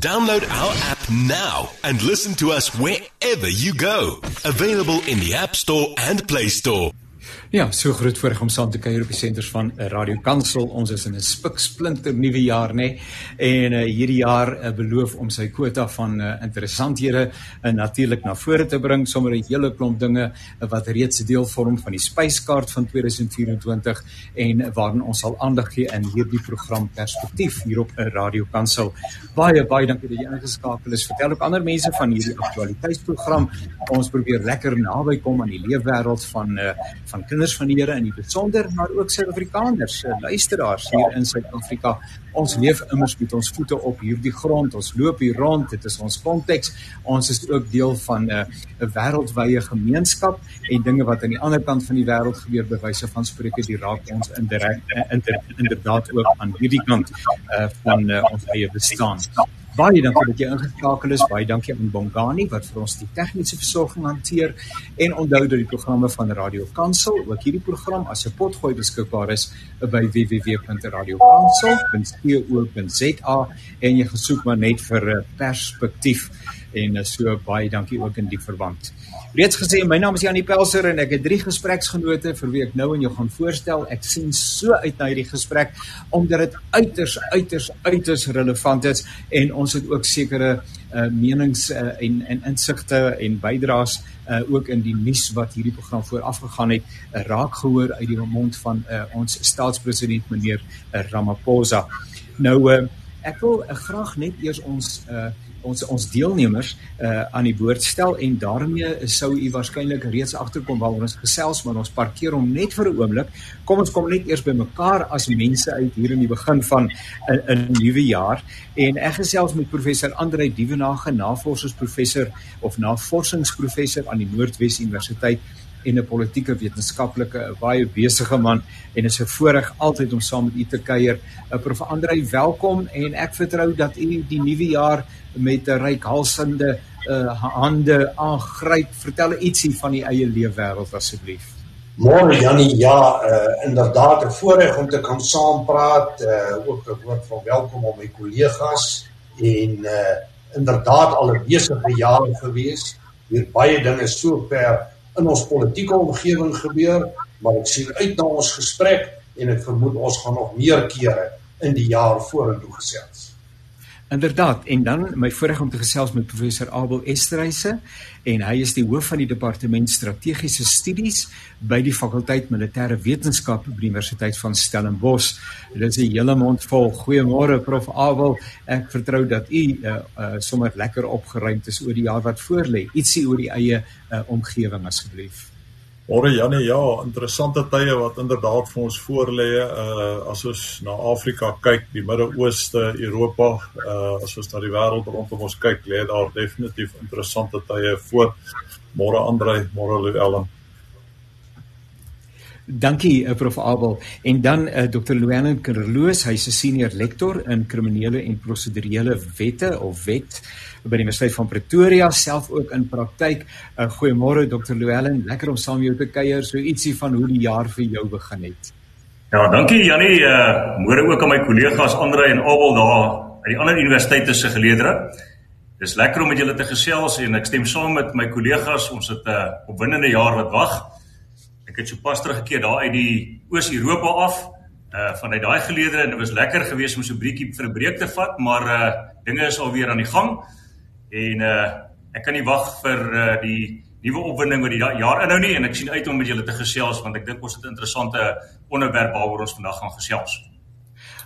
Download our app now and listen to us wherever you go. Available in the App Store and Play Store. Ja, so groot voorreg om saam te kuier op die senders van Radio Kansel. Ons is in 'n spiksplinter nuwe jaar, nê. En uh, hierdie jaar uh, beloof om sy kwota van uh, interessanthede uh, natuurlik na vore te bring, sommer 'n hele klomp dinge uh, wat reeds deel vorm van die spyskaart van 2024 en uh, waarin ons sal aandag gee in hierdie program Perspektief hier op uh, Radio Kansel. Baie baie dankie dat jy ingeskakel is. Vertel ook ander mense van hierdie aktualiteitsprogram. Ons probeer lekker naby kom aan die leefwêreld van uh, van kinders van die Here in die besonder, maar ook Suid-Afrikaners, eh, luisteraars hier in Suid-Afrika. Ons leef immers met ons voete op hierdie grond. Ons loop hier rond. Dit is ons konteks. Ons is ook deel van 'n uh, 'n wêreldwye gemeenskap en dinge wat aan die ander kant van die wêreld gebeur by wyse van spreuke die raak ons indirek uh, inter, inderdaad ook aan hierdie kant uh, van uh, ons eie bestaan. Baie dankie dat jy ingeskakel is. Baie dankie aan Bongani wat vir ons die tegniese versorging hanteer en onthou dat die programme van Radio Kansel, ook hierdie program as 'n potgooi beskikbaar is by www.radiokansel.co.za en jy gesoek maar net vir perspektief en so baie dankie ook in die verband. Reeds gesê, my naam is Janie Pelser en ek het drie gespreksgenote vir wie ek nou aan jou gaan voorstel. Ek sien so uit na hierdie gesprek omdat dit uiters uiters uiters relevant is en ons het ook sekere uh, menings uh, en en insigte en bydraes uh, ook in die nuus wat hierdie program voorafgegaan het, uh, raak gehoor uit die mond van uh, ons staatspresident meneer uh, Ramaphosa. Nou uh, ek wil uh, graag net eers ons uh, ons ons deelnemers uh aan die woord stel en daarmee sou u waarskynlik reeds agterkom waaroor ons gesels maar ons parkeer hom net vir 'n oomblik. Kom ons kom net eers by mekaar as mense uit hier in die begin van 'n 'n nuwe jaar en ek gesels met professor Andre Dievenage, navorsingsprofessor of navorsingsprofessor aan die Noordwes Universiteit en 'n politieke wetenskaplike baie besige man en is 'n voorreg altyd om saam met u te kuier. Uh, Prof Andre, welkom en ek vertrou dat u die nuwe jaar met 'n reikhalsende uh, hande aangryp. Vertel ietsie van die eie leefwêreld asseblief. Môre Jannie, ja, uh, inderdaad 'n voorreg om te kan saampraat, uh, ook 'n woord van welkom aan my kollegas en uh, inderdaad al 'n besige jaar gewees. Hier baie dinge so ver in ons politieke omgewing gebeur, maar ek sien uit na ons gesprek en ek vermoed ons gaan nog meer kere in die jaar vorentoe gesels. Inderdaad, en dan my voorreg om te gesels met professor Abel Estreise en hy is die hoof van die departement strategiese studies by die fakulteit militêre wetenskappe by die Universiteit van Stellenbosch. Dit is 'n hele mond vol. Goeiemôre prof Abel. Ek vertrou dat u uh, uh, sommer lekker opgeruimd is oor die jaar wat voorlê. Ietsie oor die eie uh, omgewing asseblief. Môre Janie, ja, interessante tye wat inderdaad vir ons voorlê. Uh as ons na Afrika kyk, die Midde-Ooste, Europa, uh as ons na die wêreld rondom ons kyk, lê daar definitief interessante tye voor. Môre Andre, môre Llewellyn. Dankie uh, Prof Abel. En dan uh, Dr. Llewellyn Kerloos, hy's 'n senior lektor in kriminele en prosedurele wette of wet by die Universiteit van Pretoria, self ook in praktyk. Uh, Goeiemôre Dr. Llewellyn, lekker om saam jou te kuier, so ietsie van hoe die jaar vir jou begin het. Ja, dankie Jannie. Uh, môre ook aan my kollegas Andre en Abel daar uit die ander universiteite se geleerdere. Dis lekker om met julle te gesels en ek stem saam met my kollegas. Ons het 'n uh, opwindende jaar wat wag. Ek het sopas teruggekeer daar uit die Oos-Europa af uh vanuit daai geleedere en dit was lekker geweest om so 'n breekie vir 'n breek te vat, maar uh dinge is alweer aan die gang. En uh ek kan nie wag vir uh die nuwe opwinding wat die jaar inhou nie en ek sien uit om met julle te gesels want ek dink ons het 'n interessante onderwerp waaroor ons vandag gaan gesels.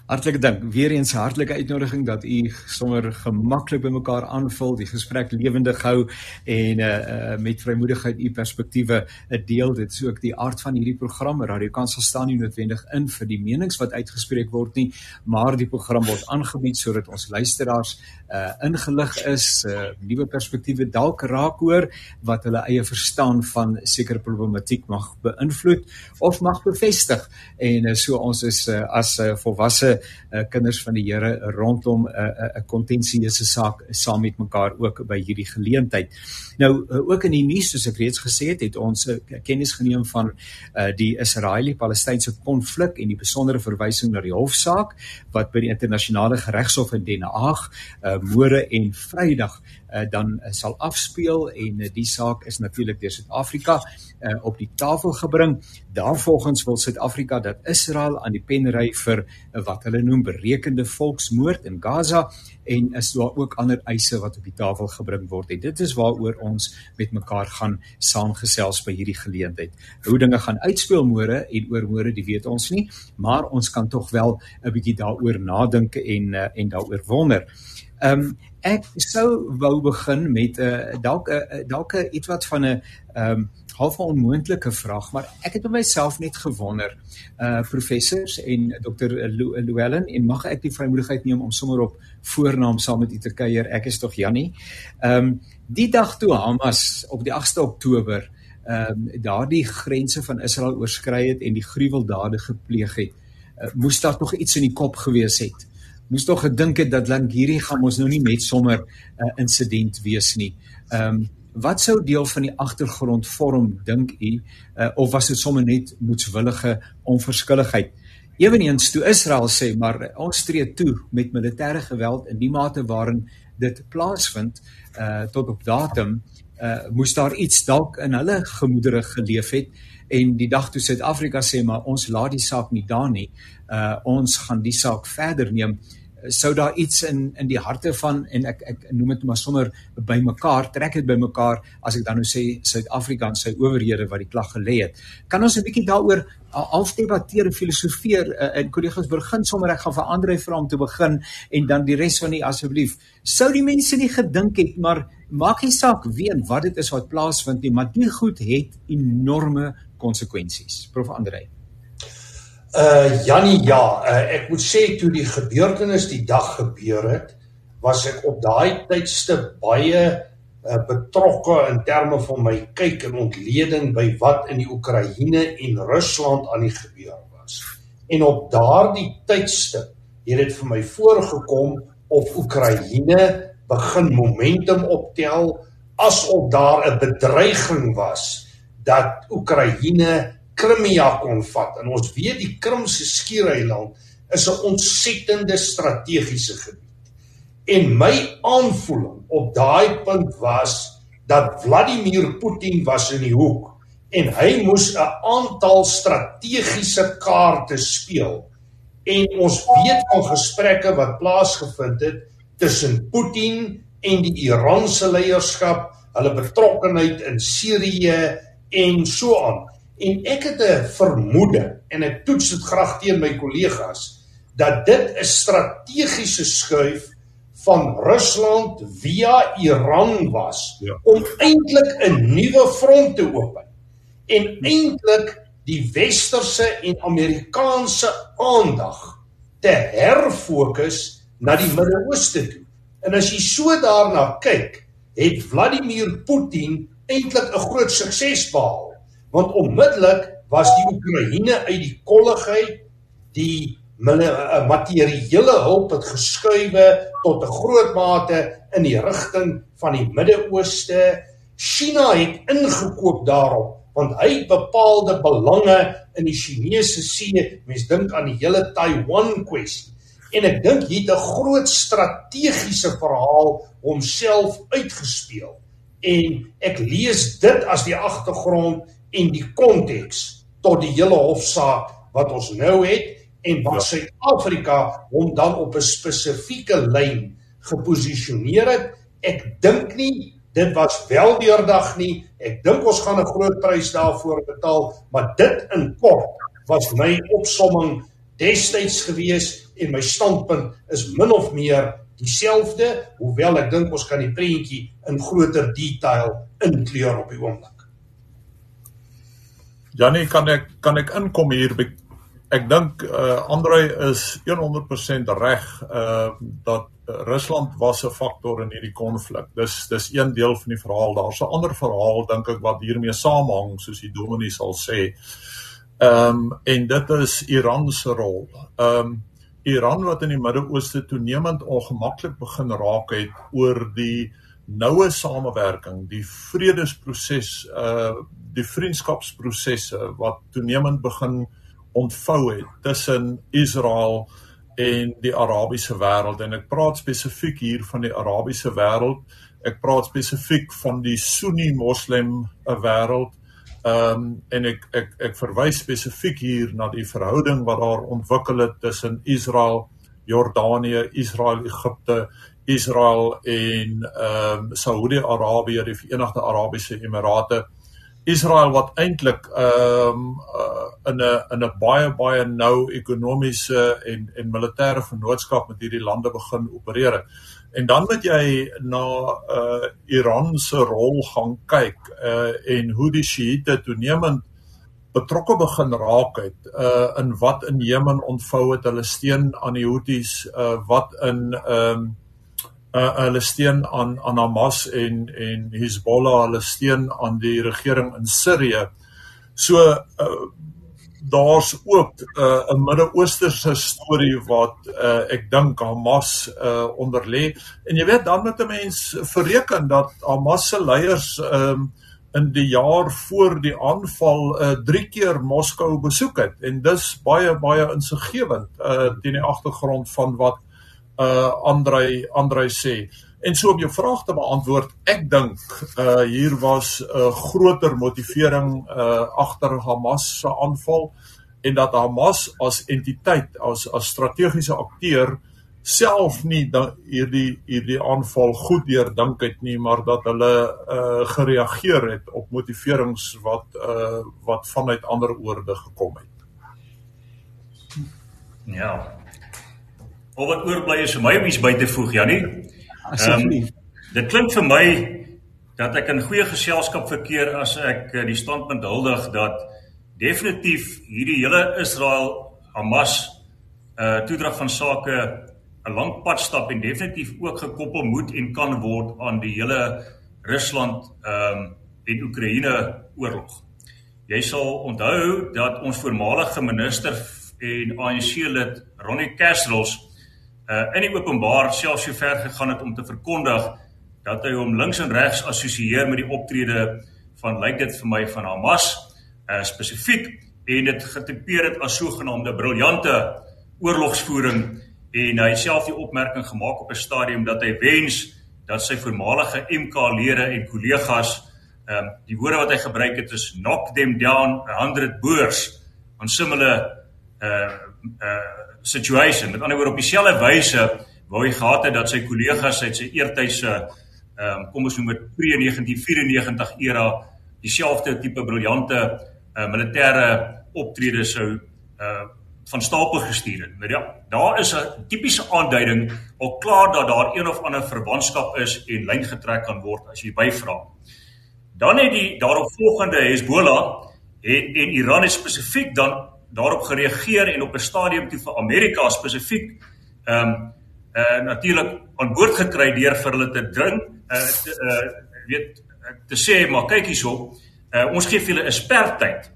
Hartlike dank. Weer eens hartlike uitnodiging dat u sommer gemaklik by mekaar aanvul, die gesprek lewendig hou en uh, uh met vrymoedigheid u perspektiewe uh, deel. Dit is ook die aard van hierdie program. Radio Kansel staan nie noodwendig in vir die menings wat uitgespreek word nie, maar die program word aangebied sodat ons luisteraars uh ingelig is, uh nuwe perspektiewe dalk raak hoor wat hulle eie verstaan van sekere problematiek mag beïnvloed of mag bevestig. En uh, so ons is uh, as uh, volwasse uh, kinders van die Here rondom 'n uh, 'n uh, kontensieuse saak saam met mekaar ook by hierdie geleentheid. Nou uh, ook in die nuus soos ek reeds gesê het, het ons uh, kennis geneem van uh, die Israeliese-Palestynse konflik en die besondere verwysing na die hofsaak wat by die internasionale geregshof in Den Haag uh, môre en Vrydag uh, dan uh, sal afspeel en uh, die saak is natuurlik deur Suid-Afrika uh, op die tafel gebring. Daarvolgens wil Suid-Afrika dat Israel aan die pen ry vir uh, wat hulle noem berekende volksmoord in Gaza en is daar ook ander eise wat op die tafel gebring word. En dit is waaroor ons met mekaar gaan saamgesels by hierdie geleentheid. Hoe dinge gaan uitspeel môre en oor môre, dit weet ons nie, maar ons kan tog wel 'n bietjie daaroor nadink en uh, en daaroor wonder. Ehm um, ek sou wou begin met 'n uh, dalk 'n uh, dalk 'n iets wat van 'n ehm um, half 'n onmoontlike vraag, maar ek het myself net gewonder, uh professors en dokter Llewellyn en mag ek die vrymoedigheid neem om sommer op voornaam saam met u te kuier. Ek is tog Jannie. Ehm um, die dag toe Hamas op die 8de Oktober ehm um, daardie grense van Israel oorskry het en die gruweldade gepleeg het, uh, moes daar tog iets in die kop gewees het moes tog gedink het dat lank hierdie gaan ons nou nie net sommer 'n uh, insident wees nie. Ehm um, wat sou deel van die agtergrond vorm dink u uh, of was dit sommer net moetswillige onverskilligheid? Eweneens toe Israel sê maar ons tree toe met militêre geweld in die mate waarin dit plaasvind uh tot op datum uh moes daar iets dalk in hulle gemoedere geleef het en die dag toe Suid-Afrika sê maar ons laat die saak nie daar nie. Uh ons gaan die saak verder neem. Sou daar iets in in die harte van en ek ek noem dit maar sommer bymekaar trek dit bymekaar as ek dan nou sê Suid-Afrika en sy owerhede wat die klag gelê het. Kan ons 'n bietjie daaroor half debatteer en filosofeer uh, en kollegas begin sommer ek gaan vir Andre vra om te begin en dan die res van die asseblief. Sou die mense nie gedink het maar maak nie saak ween wat dit is wat plaasvind nie maar dit goed het enorme konsekwensies. Prof. Andre Uh Jannie ja, uh, ek moet sê toe die gebeurtenis die dag gebeur het, was ek op daai tydste baie uh, betrokke in terme van my kyk en ontleding by wat in die Oekraïne en Rusland aan die gebeur was. En op daardie tydste het dit vir my voorgekom of Oekraïne begin momentum optel asof daar 'n bedreiging was dat Oekraïne Krimia kon vat. En ons weet die Krimse skiereiland is 'n ontsettende strategiese gebied. En my aanvoeling op daai punt was dat Vladimir Putin was in die hoek en hy moes 'n aantal strategiese kaarte speel. En ons weet van gesprekke wat plaasgevind het tussen Putin en die Iranse leierskap, hulle betrokkeheid in Sirië en so aan. En ek het 'n vermoede en ek toets dit graag teen my kollegas dat dit 'n strategiese skuif van Rusland via Iran was ja. om eintlik 'n nuwe front te open en eintlik die westerse en Amerikaanse aandag te herfokus na die Midde-Ooste toe. En as jy so daarna kyk, het Vladimir Putin eintlik 'n groot sukses behaal want onmiddellik was die Oekraïne uit die kolligheid die eh, materiële hulp het geskuiwe tot 'n groot mate in die rigting van die Midde-Ooste. China het ingekoop daarop want hy het bepaalde belange in die Chinese see. Mens dink aan die hele Taiwan kwessie. En ek dink hier het 'n groot strategiese verhaal homself uitgespeel. En ek lees dit as die agtergrond en die konteks tot die hele hofsaak wat ons nou het en waar ja. Suid-Afrika hom dan op 'n spesifieke lyn geposisioneer het. Ek dink nie dit was wel deurdag nie. Ek dink ons gaan 'n groot prys daarvoor betaal, maar dit in kort was my opsomming destyds gewees en my standpunt is min of meer dieselfde, hoewel ek dink ons kan die prentjie in groter detail inkleur op die oomblik. Janie, kan ek kan ek inkom hier? Ek dink uh Andre is 100% reg uh dat Rusland was 'n faktor in hierdie konflik. Dis dis een deel van die verhaal. Daar's 'n ander verhaal dink ek wat hiermee saamhang, soos die dominee sal sê. Ehm um, en dit is Iran se rol. Ehm um, Iran wat in die Midde-Ooste toenemend ongemaklik begin raak het oor die noue samewerking, die vredesproses uh die vriendskapsprosesse wat toenemend begin ontvou het tussen Israel en die Arabiese wêreld en ek praat spesifiek hier van die Arabiese wêreld. Ek praat spesifiek van die Sunni Moslem wêreld. Ehm um, en ek ek ek verwys spesifiek hier na die verhouding wat daar ontwikkel het tussen Israel, Jordanië, Israel, Egipte, Israel en ehm um, Saudi-Arabië, die Verenigde Arabiese Emirate. Israel wat eintlik ehm um, uh, in 'n in 'n baie baie nou ekonomiese en en militêre vennootskap met hierdie lande begin opereer. En dan moet jy na uh Iran se rol gaan kyk uh en hoe die Shiite toenemend betrokke begin raak het uh in wat in Jemen ontvou het hulle steun aan die Houthis uh wat in ehm um, uh, hulle steun aan aan Hamas en en Hezbollah hulle steun aan die regering in Sirië. So uh, daar's ook 'n uh, Midde-Oosterse storie wat uh, ek dink Hamas uh, onder lê. En jy weet dan moet 'n mens bereken dat Hamas se leiers um, in die jaar voor die aanval uh, drie keer Moskou besoek het en dis baie baie insiggewend uh, teen die agtergrond van wat uh Andrei Andrei sê. En so om jou vraag te beantwoord, ek dink uh hier was 'n uh, groter motivering uh agter Hamas se aanval en dat Hamas as entiteit as as strategiese akteur self nie hierdie hierdie aanval goed deurdink het nie maar dat hulle uh gereageer het op motiverings wat uh wat vanuit ander oorde gekom het. Ja, Al wat oorbly is vir my om iets by te voeg, Jannie. Asseblief. Um, dit klink vir my dat ek in goeie geselskap verkeer as ek uh, die standpunt huldig dat definitief hierdie hele Israel Hamas uh toedrag van sake 'n lang pad stap en definitief ook gekoppel moet en kan word aan die hele Rusland um en Oekraïne oorlog. Jy sal onthou dat ons voormalige minister en ANC lid Ronnie Kersrols uh in die openbaar self so ver gegaan het om te verkondig dat hy hom links en regs assosieer met die optrede van lyk dit vir my van Hamas uh spesifiek en dit getipeer het as sogenaamde briljante oorlogsvoering en hy self die opmerking gemaak op 'n stadium dat hy wens dat sy voormalige MK-lede en kollegas ehm um, die woorde wat hy gebruik het is knock them down 100 boers on similar uh uh situation. Met ander woorde op dieselfde wyse wou hy gehad het dat sy kollegas uit sy eertydse ehm um, kom ons noem dit pre-1994 era dieselfde tipe briljante uh, militêre optrede sou uh van stapel gestuur het. Maar ja, daar is 'n tipiese aanduiding al klaar dat daar een of ander verwantskap is en lyn getrek kan word as jy byvra. Dan het die daaropvolgende Hezbollah en en Iran spesifiek dan daarop gereageer en op 'n stadium toe vir Amerika spesifiek ehm um, uh, natuurlik aan boord gekry deur vir hulle te dring eh uh, uh, weet te sê maar kyk hierso uh, ons gee vir julle 'n spertyd.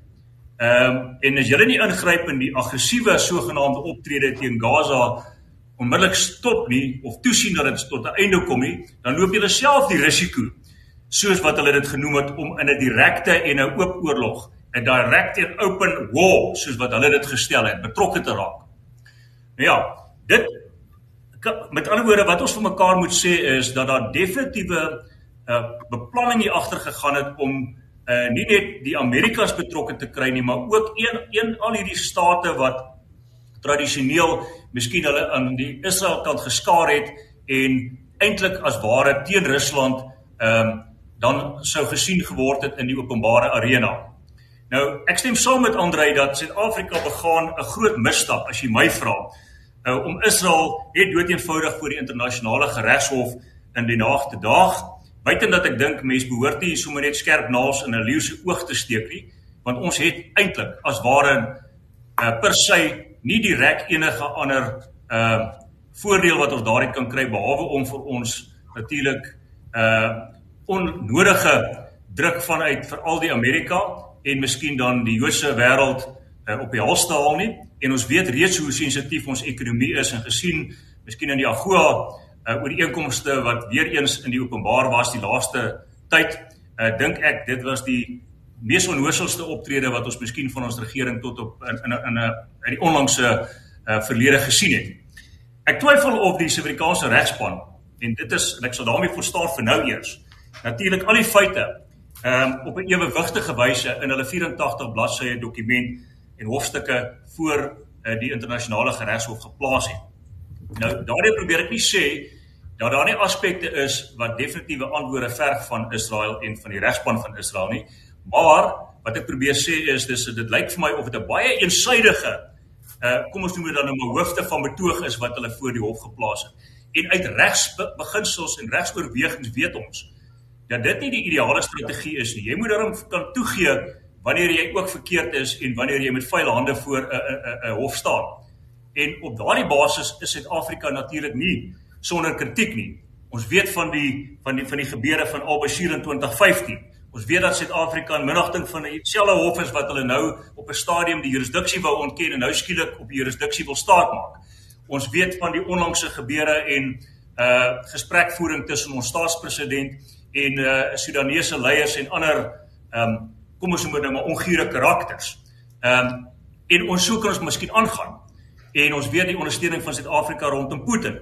Ehm um, en as julle nie ingryp in die aggressiewe sogenaamde optrede teen Gaza onmiddellik stop nie of toesien dat dit tot 'n einde kom nie, dan loop julle self die risiko soos wat hulle dit genoem het om in 'n direkte en 'n oop oorlog 'n direct and open war soos wat hulle dit gestel het, betrokke te raak. Nou ja, dit met ander woorde wat ons vir mekaar moet sê is dat daar definitiewe uh, beplanning hier agter gegaan het om uh, nie net die Amerikas betrokke te kry nie, maar ook een een al hierdie state wat tradisioneel miskien hulle aan die Israel kant geskaar het en eintlik as ware teen Rusland ehm um, dan sou gesien geword het in die openbare arena. Nou, ek stem saam met Andrei dat Suid-Afrika begaan 'n groot misstap as jy my vra. Nou om Israel net doeteenvoudig voor die internasionale regshof in die Haag te daag, buiten dat ek dink mense behoort nie sommer net skerp naels in 'n leeu se oog te steek nie, want ons het eintlik as ware uh, per se nie direk enige ander uh voordeel wat ons daaruit kan kry behalwe om vir ons natuurlik uh onnodige druk vanuit veral die Amerika en miskien dan die Joodse wêreld uh, op die hals te haal nie. En ons weet reeds hoe sensitief ons ekonomie is en gesien miskien in die AGOA uh, oor die inkomste wat weer eens in die openbaar was die laaste tyd, uh, dink ek dit was die mees onnooselde optrede wat ons miskien van ons regering tot op in in 'n in 'n in die onlangse uh, verlede gesien het. Ek twyfel of die Suid-Afrikaanse regspan en dit is en ek sal daarmee voorstaan vir nou eers. Natuurlik al die feite ehm um, op 'n ewewigtige wyse in hulle 84 bladsye dokument en hofstukke voor uh, die internasionale regshof geplaas het. Nou daardie probeer ek nie sê dat daar nie aspekte is wat definitiewe antwoorde verg van Israel en van die regspan van Israel nie, maar wat ek probeer sê is dis dit lyk vir my of dit 'n baie eensydige uh kom ons noem dit dan nou hoofde van betoog is wat hulle voor die hof geplaas het. En uit regsbeginsels en regsoorwegings weet ons dat dit nie die ideale strategie is nie. Jy moet daarom kan toegee wanneer jy ook verkeerd is en wanneer jy met vuil hande voor 'n 'n 'n hof staan. En op daardie basis is Suid-Afrika natuurlik nie sonder kritiek nie. Ons weet van die van die van die gebeure van Al-Bashir in 2015. Ons weet dat Suid-Afrika in minagting van dieselfde hof is wat hulle nou op 'n stadium die jurisdiksie wou ontken en nou skielik op die jurisdiksie wil staatmaak. Ons weet van die onlangse gebeure en uh gesprekvoering tussen ons staatspresident en uh Sudanese leiers en ander um kom ons noem dit nou maar ongure karakters. Um en ons sou kan ons miskien aangaan. En ons weet die ondersteuning van Suid-Afrika rondom Putin.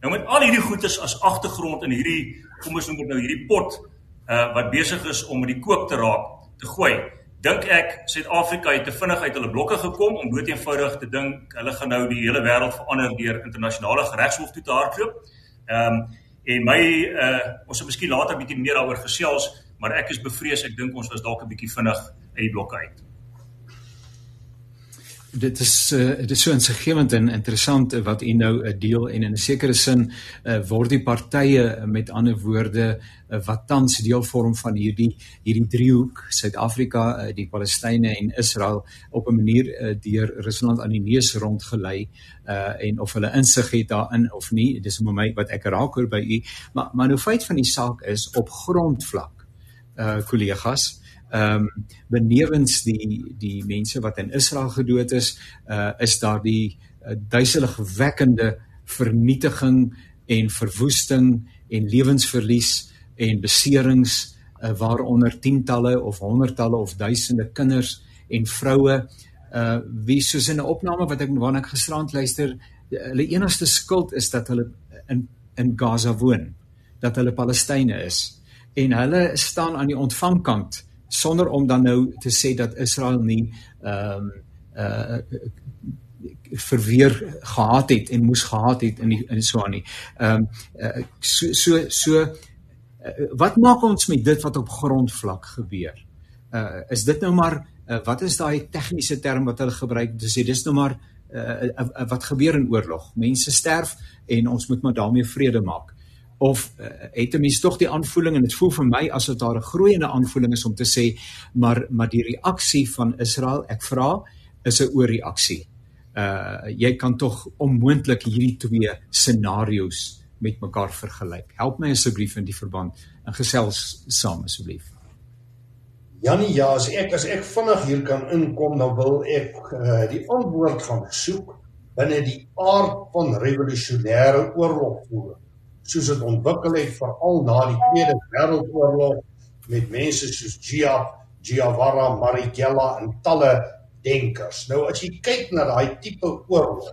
Nou met al hierdie goedes as agtergrond in hierdie kom ons noem dit nou hierdie pot uh wat besig is om met die kook te raak te gooi dink ek Suid-Afrika het te vinnig uit hulle blokke gekom om dood eenvoudig te dink hulle gaan nou die hele wêreld verander deur internasionale regshof toe te hardloop. Ehm um, en my uh ons sal miskien later bietjie meer daaroor gesels, maar ek is bevrees ek dink ons was dalk 'n bietjie vinnig uit die blokke uit dit is uh, dit is so insiggewend en interessant uh, wat u nou 'n uh, deel en in 'n sekere sin uh, word die partye met ander woorde uh, wat tans deel vorm van hierdie hierdie driehoek Suid-Afrika, uh, die Palestynë en Israel op 'n manier uh, deur Rusland aan die neus rondgelei uh, en of hulle insig het daarin of nie, dis vir my wat ek raak hoor by u, maar maar nou feit van die saak is op grondvlak uh kollegas ehm um, benewens die die mense wat in Israel gedood is, uh is daar die uh, duiseligwekkende vernietiging en verwoesting en lewensverlies en beserings uh, waaronder tientalle of honderdtalle of duisende kinders en vroue. Uh wie soos in 'n opname wat ek waarna ek gisterand luister, hulle enigste skuld is dat hulle in in Gaza woon, dat hulle Palestynë is. En hulle staan aan die ontvangkant sonder om dan nou te sê dat Israel nie ehm um, uh verweer gehad het en moes gehad het in die, in so aan nie. Ehm um, uh, so so so uh, wat maak ons met dit wat op grondvlak gebeur? Uh is dit nou maar uh, wat is daai tegniese term wat hulle gebruik om te sê dis nou maar uh, uh, uh, wat gebeur in oorlog? Mense sterf en ons moet maar daarmee vrede maak of uh, het 'n mens tog die aanvoeling en dit voel vir my asof daar 'n groeiende aanvoeling is om te sê maar maar die reaksie van Israel ek vra is 'n oorreaksie. Uh jy kan tog onmoontlik hierdie twee scenario's met mekaar vergelyk. Help my asseblief in die verband en gesels saam asseblief. Janie, ja, as ek as ek vinnig hier kan inkom, dan wil ek uh, die antwoord gaan soek binne die aard van revolusionêre oorlogvoering soos dit ontwikkel het veral na die Tweede Wêreldoorlog met mense soos Gia Giavara Marighella en talle denkers. Nou as jy kyk na daai tipe oorlog,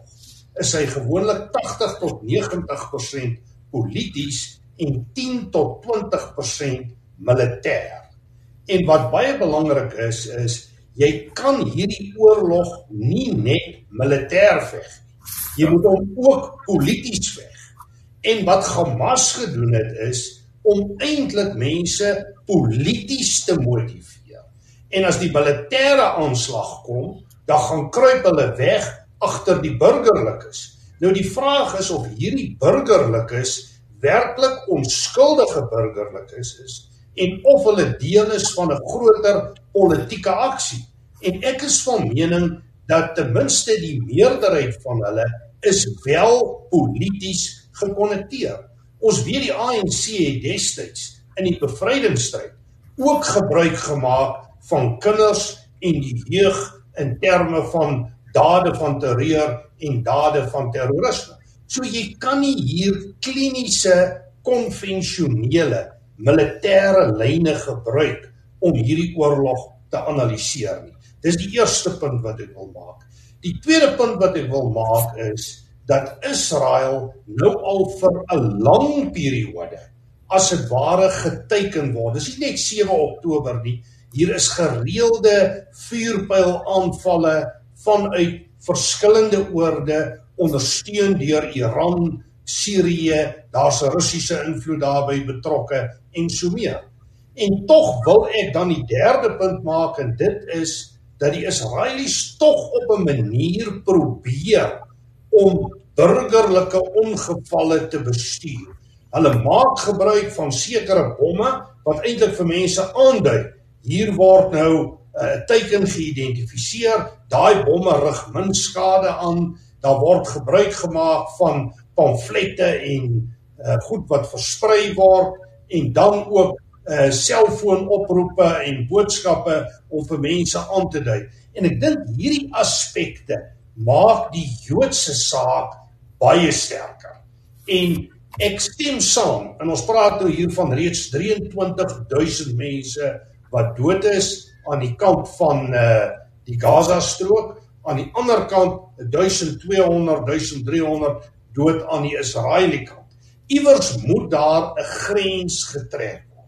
is hy gewoonlik 80 tot 90% polities en 10 tot 20% militêr. En wat baie belangrik is is jy kan hierdie oorlog nie net militêr veg. Jy moet hom ook polities veg. En wat Hamas gedoen het is om eintlik mense polities te motiveer. En as die militêre aanslag kom, dan gaan kruip hulle weg agter die burgerlikes. Nou die vraag is of hierdie burgerlikes werklik onskuldige burgerlikes is en of hulle deel is van 'n groter politieke aksie. En ek is van mening dat ten minste die meerderheid van hulle is wel polities gekonnekteer. Ons weet die ANC het destyds in die bevrydingsstryd ook gebruik gemaak van kinders en die jeug in terme van dade van terreur en dade van terrorisme. So jy kan nie hier kliniese konvensionele militêre lyne gebruik om hierdie oorlog te analiseer nie. Dis die eerste punt wat ek wil maak. Die tweede punt wat ek wil maak is dat Israel nou al vir 'n lang periode as dit ware geteken word. Dis nie net 7 Oktober nie. Hier is gereelde vuurpyl aanvalle vanuit verskillende oorde ondersteun deur Iran, Sirië, daar's 'n Russiese invloed daarbey betrokke en so meer. En tog wil ek dan die derde punt maak en dit is dat die Israelies tog op 'n manier probeer om burgerlike ongevalle te bestuur. Hulle maak gebruik van sekere bomme wat eintlik vir mense aandui hier word nou 'n uh, teiken geïdentifiseer, daai bomme rig min skade aan, daar word gebruik gemaak van pamflette en uh, goed wat versprei word en dan ook uh selfoonoproepe en boodskappe om vir mense aan te dui. En ek dink hierdie aspekte maak die Joodse saak baie sterker. En ek stem saam en ons praat nou hier van reeds 23000 mense wat dood is aan die kant van uh die Gaza strook, aan die ander kant 1200 1300 dood aan die Israeliese kant. Iewers moet daar 'n grens getrek word.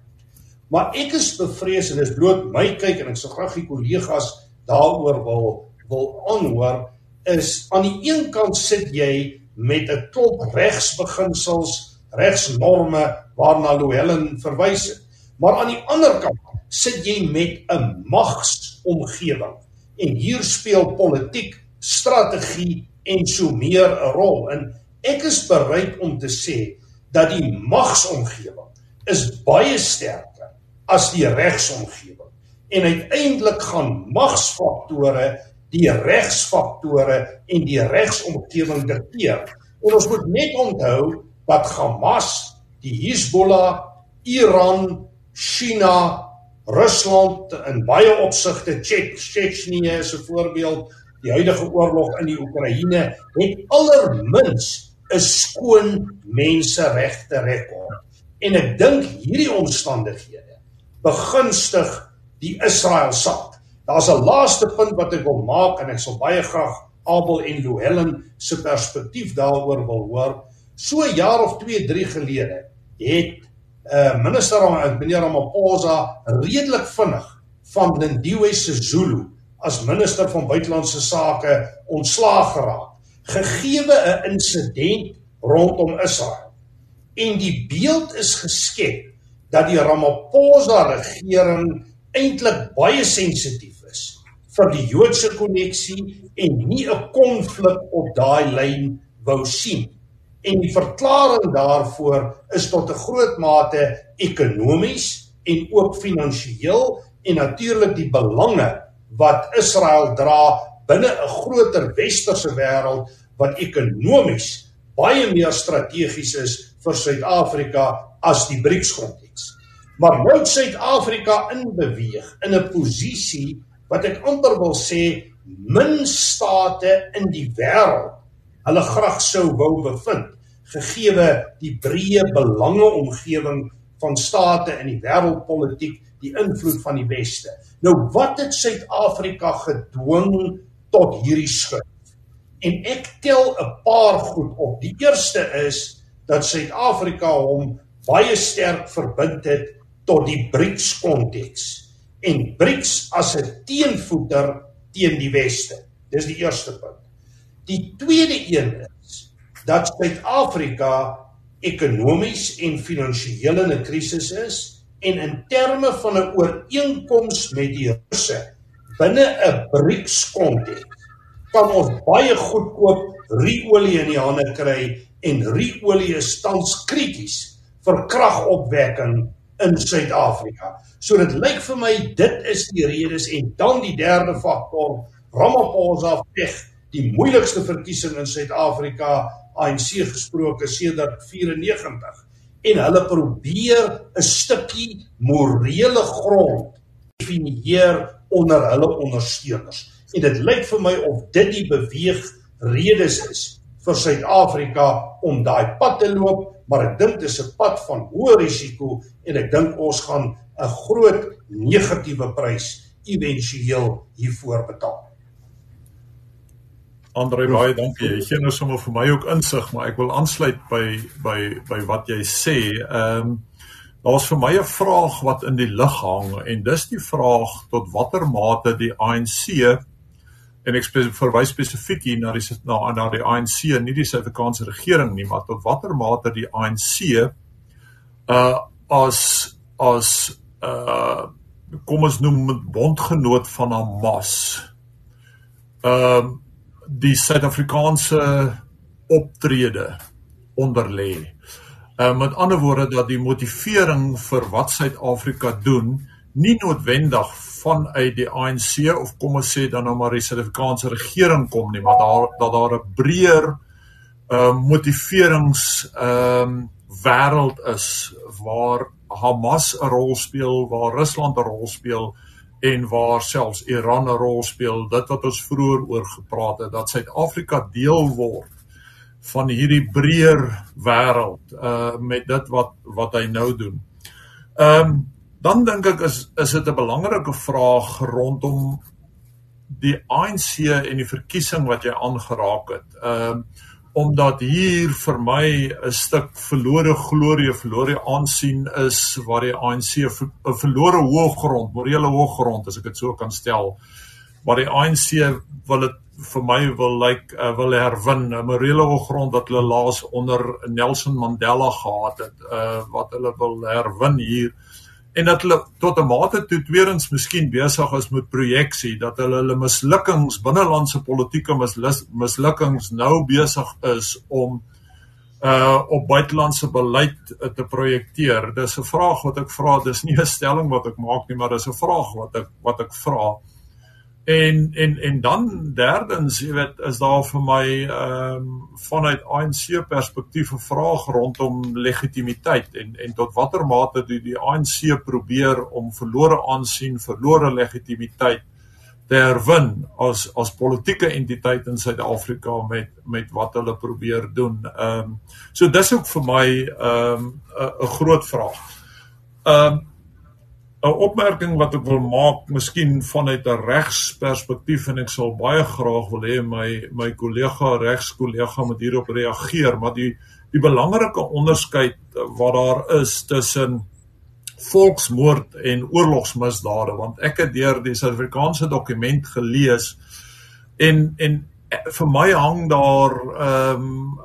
Maar ek is bevrees en dis bloot my kyk en ek sou graag die kollegas daaroor wil wil aanhoor is aan die een kant sit jy met 'n klop regsbeginsels, regsnorme waarna Louwelen verwys het. Maar aan die ander kant sit jy met 'n magsomgewing en hier speel politiek, strategie en so meer 'n rol. En ek is bereid om te sê dat die magsomgewing is baie sterker as die regsomgewing. En uiteindelik gaan magsfaktore die regsfaktore en die regsomgewing dikteer. En ons moet net onthou dat Hamas, die Hezbollah, Iran, China, Rusland in baie opsigte Tsjetsjenië is 'n voorbeeld, die huidige oorlog in die Oekraïne het allermins 'n skoon menseregte rekord. En ek dink hierdie omstandighede begunstig die Israel saak. Daar's 'n laaste punt wat ek wil maak en ek sal baie graag Abel en Lohellen se perspektief daaroor wil hoor. So jaar of 2, 3 gelede het 'n uh, eh, minister aan meneer Ramaphosa redelik vinnig van Lindiwe Sisulu as minister van buitelandse sake ontslaag geraak gegee 'n insident rondom Israel. En die beeld is geskep dat die Ramaphosa regering eintlik baie sensitief vir die Joodse koneksie en nie 'n konflik op daai lyn wou sien. En die verklaring daarvoor is tot 'n groot mate ekonomies en ook finansiëel en natuurlik die belange wat Israel dra binne 'n groter westerse wêreld wat ekonomies baie meer strategies is vir Suid-Afrika as die BRICS konteks. Maar nou Suid-Afrika in beweeg in 'n posisie wat ek amper wil sê min state in die wêreld hulle graag sou wou bevind gegeewe die breë belange omgewing van state in die wêreldpolitiek die invloed van die weste. Nou wat het Suid-Afrika gedwing tot hierdie skuif en ek tel 'n paar goed op. Die eerste is dat Suid-Afrika hom baie sterk verbind het tot die BRICS konteks en BRICS as 'n teenvoeter teen die weste. Dis die eerste punt. Die tweede een is dat Suid-Afrika ekonomies en finansiëel in 'n krisis is en in terme van 'n ooreenkoms met die Russe binne 'n BRICS konteks kan ons baie goedkoop ruolie in die hande kry en ruolie is tans krities vir kragopwekking in Suid-Afrika. So dit lyk vir my dit is die redes en dan die derde faktor Ramaphosa veg die moeilikste verkiesing in Suid-Afrika ANC gesproke sedert 94 en hulle probeer 'n stukkie morele grond definieer onder hulle ondersteuners. En dit lyk vir my of dit die beweeg redes is vir Suid-Afrika om daai pad te loop maar ek dink dis 'n pad van hoë risiko en ek dink ons gaan 'n groot negatiewe prys éventueel hiervoor betaal. Andre baie dankie. Jy gee nou sommer vir my ook insig, maar ek wil aansluit by by by wat jy sê. Ehm um, daar's vir my 'n vraag wat in die lug hang en dis die vraag tot watter mate die ANC en ek verwys spesifiek hier na die na, na die ANC, nie die Suid-Afrikaanse regering nie, maar tot watter mate die ANC uh as as uh kom ons noem bondgenoot van Hamas. Ehm uh, die Suid-Afrikaanse optrede onder lê. Uh, met ander woorde dat die motivering vir wat Suid-Afrika doen nie noodwendig vanuit die ANC of kom ons sê dan nou maar die Suid-Afrikaanse regering kom nie, maar daar dat daar 'n breër uh motiverings ehm um, wêreld is waar Hamas 'n rol speel, waar Rusland 'n rol speel en waar selfs Iran 'n rol speel. Dit wat ons vroeër oor gepraat het dat Suid-Afrika deel word van hierdie breër wêreld uh met dit wat wat hy nou doen. Ehm um, dan dink ek is is dit 'n belangrike vraag rondom die ANC en die verkiesing wat jy aangeraak het. Ehm um, omdat hier vir my 'n stuk verlore glorie, verlore aansien is waar die ANC 'n verlore hoëgrond, morele hoëgrond as ek dit so kan stel. Maar die ANC wil dit vir my wil lyk like, uh, wil herwin, 'n morele hoëgrond wat hulle laas onder Nelson Mandela gehad het, uh wat hulle wil herwin hier en dat hulle tot 'n mate toe tweedens miskien besig is met projeksie dat hulle hulle mislukkings binnelandse politieke mislukkings nou besig is om uh op buitelandse beleid uh, te projekteer. Dis 'n vraag wat ek vra, dis nie 'n stelling wat ek maak nie, maar dis 'n vraag wat ek wat ek vra. En en en dan derdens, jy weet, is daar vir my ehm um, vanuit ANC perspektief 'n vraag rondom legitimiteit en en tot watter mate doen die ANC probeer om verlore aansien, verlore legitimiteit te herwin as as politieke entiteit in Suid-Afrika met met wat hulle probeer doen. Ehm um, so dis ook vir my ehm um, 'n groot vraag. Ehm um, 'n opmerking wat ek wil maak, miskien vanuit 'n regsperspektief en ek sal baie graag wil hê my my kollega regskollega moet hierop reageer, maar die die belangrike onderskeid wat daar is tussen volksmoord en oorlogsmisdade, want ek het deur die Suid-Afrikaanse dokument gelees en en vir my hang daar ehm um,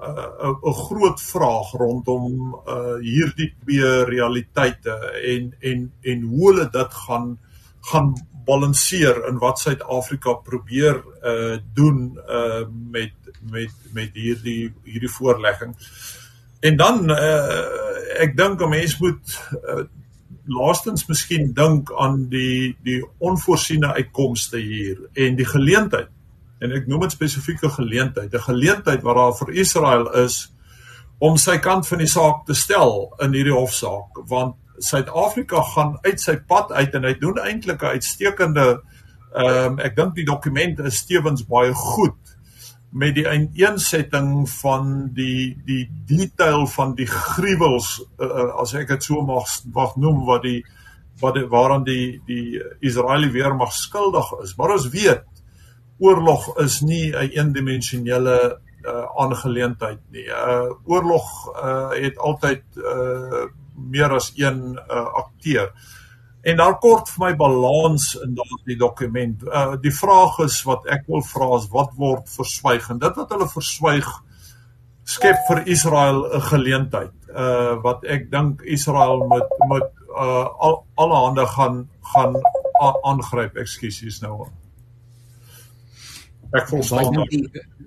'n 'n groot vraag rondom uh hierdie twee realiteite en en en hoe hulle dit gaan gaan balanseer in wat Suid-Afrika probeer uh doen uh met met met hierdie hierdie voorlegging. En dan uh ek dink 'n mens moet uh, laastens miskien dink aan die die onvoorsiene uitkomste hier en die geleentheid en ek noem dit spesifieke geleentheid, 'n geleentheid wat daar vir Israel is om sy kant van die saak te stel in hierdie hofsaak, want Suid-Afrika gaan uit sy pad uit en hy doen eintlik 'n uitstekende ehm um, ek dink die dokument is stewens baie goed met die uiteensetting van die die detail van die gruwels uh, as ek dit so mag mag noem wat die wat die, waaraan die die Israeliese weermag skuldig is. Maar ons weet oorlog is nie 'n een eendimensionele uh, aangeleentheid nie. Uh oorlog uh het altyd uh meer as een uh akteur. En daar kort vir my balans in daardie dokument. Uh die vraag is wat ek wil vra is wat word verswyg? En dit wat hulle verswyg skep vir Israel 'n geleentheid. Uh wat ek dink Israel met met uh al alle hande gaan gaan aangryp. Ekskuus nou. Ek voel staan.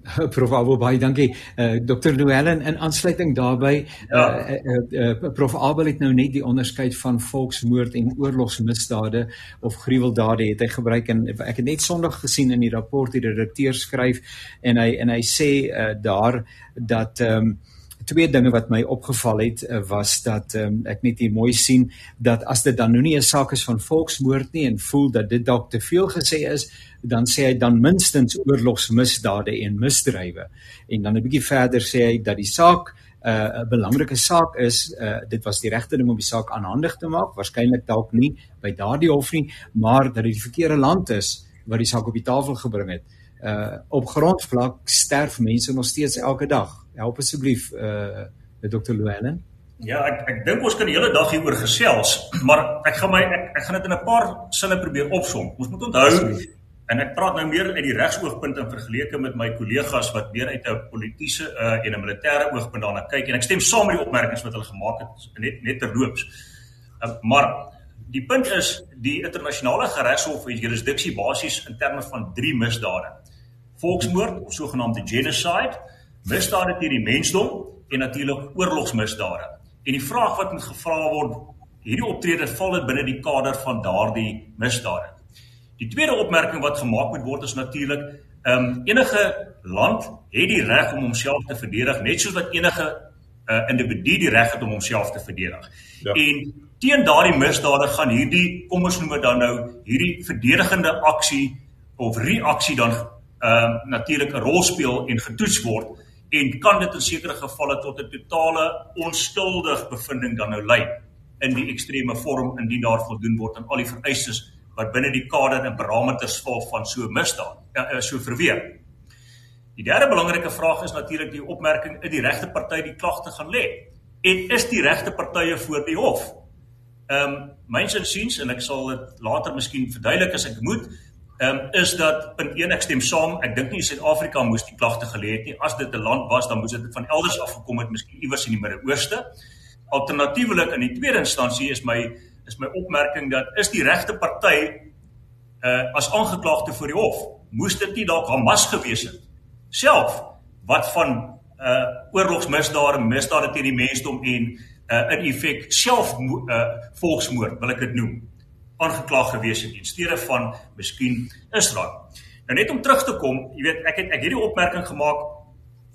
Prof Abel baie dankie. Uh, Dr. Noellen in aansluiting daarbey ja. uh, uh, uh, Prof Abel het nou net die onderskeid van volksmoord en oorlogsmisdade of gruweldade het hy gebruik en ek het net Sondag gesien in die rapport die redakteur skryf en hy en hy sê uh, daar dat ehm um, twee dinge wat my opgeval het uh, was dat um, ek net hier mooi sien dat as dit dan nou nie 'n saak is van volksmoord nie en voel dat dit dalk te veel gesê is dan sê hy dan minstens oorlogsmisdade en misdrywe en dan 'n bietjie verder sê hy dat die saak uh, 'n uh, belangrike saak is uh, dit was die regte ding om die saak aanhandig te maak waarskynlik dalk nie by daardie hof nie maar dat dit die verkeerde land is wat die saak op die tafel gebring het uh op grondvlak sterf mense nog steeds elke dag. Help asseblief uh Dr. Llewellyn. Ja, ek ek dink ons kan die hele dag hieroor gesels, maar ek gaan my ek, ek gaan dit in 'n paar sinne probeer opsom. Ons moet onthou en ek praat nou meer uit die regsoogpunt in vergelyking met my kollegas wat meer uit 'n politieke uh, en 'n militêre oogpunt daarna kyk en ek stem saam met die opmerkings wat hulle gemaak het net net terloops. Uh, maar die punt is die internasionale regshof het jurisdiksie basies in terme van drie misdade. Volksmoord of sogenaamde genocide, misdade teen die mensdom en natuurlik oorlogsmisdade. En die vraag wat moet gevra word, hierdie optrede val dit binne die kader van daardie misdade. Die tweede opmerking wat gemaak moet word is natuurlik, ehm um, enige land het die reg om homself te verdedig net soos wat enige uh, individu die reg het om homself te verdedig. Ja. En teen daardie misdade gaan hierdie kom ons noem dit dan nou hierdie verdedigende aksie of reaksie dan ehm uh, natuurlik 'n rol speel en getoets word en kan dit in sekere gevalle tot 'n totale onskuldig bevinding dan nou lei in die ekstreme vorm indien daar voldoen word aan al die vereistes wat binne die kader en parameters val van so misdaad uh, so verweer. Die derde belangrike vraag is natuurlik die opmerking in die regte party die klagte gaan lê en is die regte partye voor die hof. Ehm um, myns insiens en ek sal dit later miskien verduidelik as ek moet, ehm um, is dat punt 1 ek stem saam. Ek dink nie Suid-Afrika moes die klagte gelê het nie. As dit 'n land was, dan moes dit van elders af gekom het, miskien iewers in die Midde-Ooste. Alternatiefelik in die tweede instansie is my is my opmerking dat is die regte party uh as aangeklaagde voor die hof. Moes dit nie dalk Hamas gewees het self wat van uh oorlogsmisdade, misdade teen die mensdom en uh in effek self uh volksmoord wil ek dit noem aangekla gewees het in steede van miskien Israel. Nou net om terug te kom, jy weet ek het ek hierdie opmerking gemaak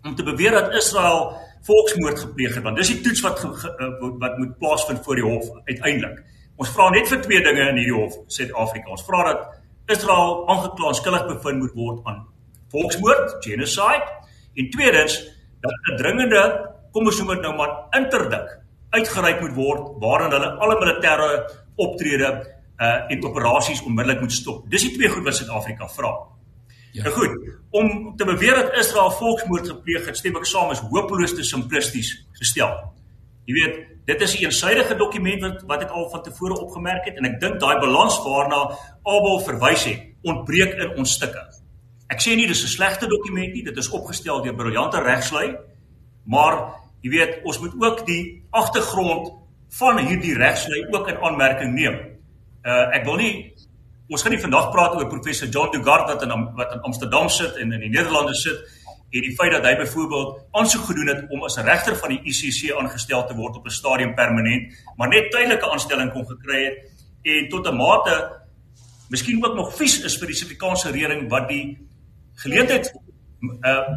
om te beweer dat Israel volksmoord gepleeg het want dis die toets wat ge, ge, eh, wat moet plaasvind voor die hof uiteindelik. Ons vra net vir twee dinge in hierdie hof Suid-Afrika. Ons vra dat Israel aangekla skuldig bevind moet word aan volksmoord, genocide en tweedens dat 'n dringende kom ons noem dit nou maar interdik uitgereik moet word waarin hulle alle militêre optrede uh en operasies onmiddellik moet stop. Dis die twee goed wat Suid-Afrika vra. Ja. Nou goed, om te beweer dat Israel volksmoord gepleeg het, stem ek saam is hopeloos te simplisties gestel. Jy weet, dit is 'n eensidedige dokument wat wat ek al van tevore opgemerk het en ek dink daai balans waarna Abel verwys het, ontbreek in ons stukke. Ek sê nie dis 'n slegte dokument nie, dit is opgestel deur briljante regslui, maar jy weet, ons moet ook die agtergrond van hierdie regslui ook in aanmerking neem. Uh ek wil nie ons gaan nie vandag praat oor professor John Dugard wat in wat in Amsterdam sit en in die Nederlande sit en die feit dat hy byvoorbeeld aansoek gedoen het om as regter van die ICC aangestel te word op 'n stadium permanent, maar net tydelike aanstelling kon gekry het en tot 'n mate miskien ook nog vies is vir die Suid-Afrikaanse regering wat die geleentheid uh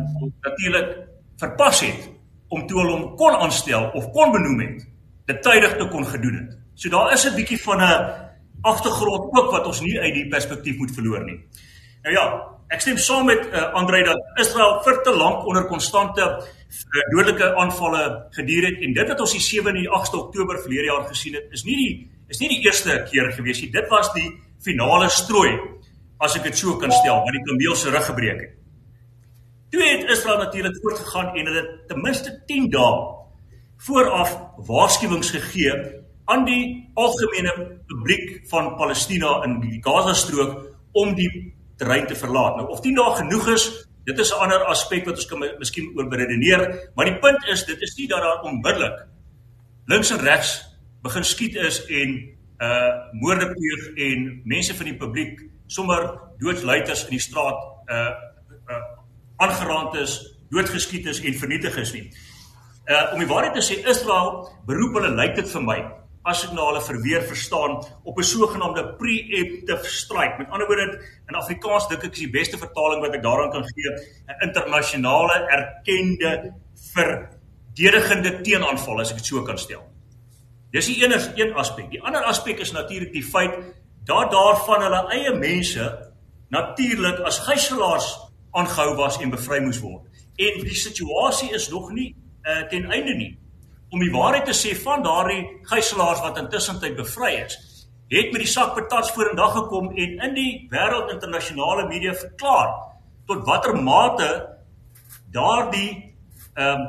natuurlik verpas het om toe hom kon aanstel of kon benoem het, dit tydig te kon gedoen het. So daar is 'n bietjie van 'n agtergrond ook wat ons nie uit die perspektief moet verloor nie. Nou ja, ek stem saam met uh, Andre dat Israel vir te lank onder konstante uh, dodelike aanvalle geduur het en dit wat ons die 7 en die 8de Oktober verlede jaar gesien het, is nie die is nie die eerste keer gewees nie. Dit was die finale strooi as ek dit so kan stel, wat die kameel se rug gebreek het. Toe het Israel natuurlik voortgegaan en hulle ten minste 10 dae vooraf waarskuwings gegee aan die algemene publiek van Palestina in die Gaza-strook om die terrein te verlaat. Nou of dit nou genoeg is, dit is 'n ander aspek wat ons kan miskien oor beredeneer, maar die punt is dit is nie dat daar onmiddellik links en regs begin skiet is en uh moorde pleeg en mense van die publiek sommer doodsluiters in die straat uh uh aangeraand is, doodgeskiet is en vernietig is nie. Uh om die waarheid te sê, Israel beroep hulle lyk dit vir my as ek na hulle verweer verstaan op 'n sogenaamde preemptive strike. Met ander woorde in Afrikaans dink ek is die beste vertaling wat ek daaraan kan gee 'n internasionale erkende verdedigende teenaanval as ek dit so kan stel. Dis die enigste een aspek. Die ander aspek is natuurlik die feit dat daarvan hulle eie mense natuurlik as gijslaers aangehou was en bevry moes word. En die situasie is nog nie uh, ten einde nie om die waarheid te sê van daardie gijslaers wat intussen tyd bevry is, het met die sak patats voor in dag gekom en in die wêreld internasionale media verklaar tot watter mate daardie ehm um,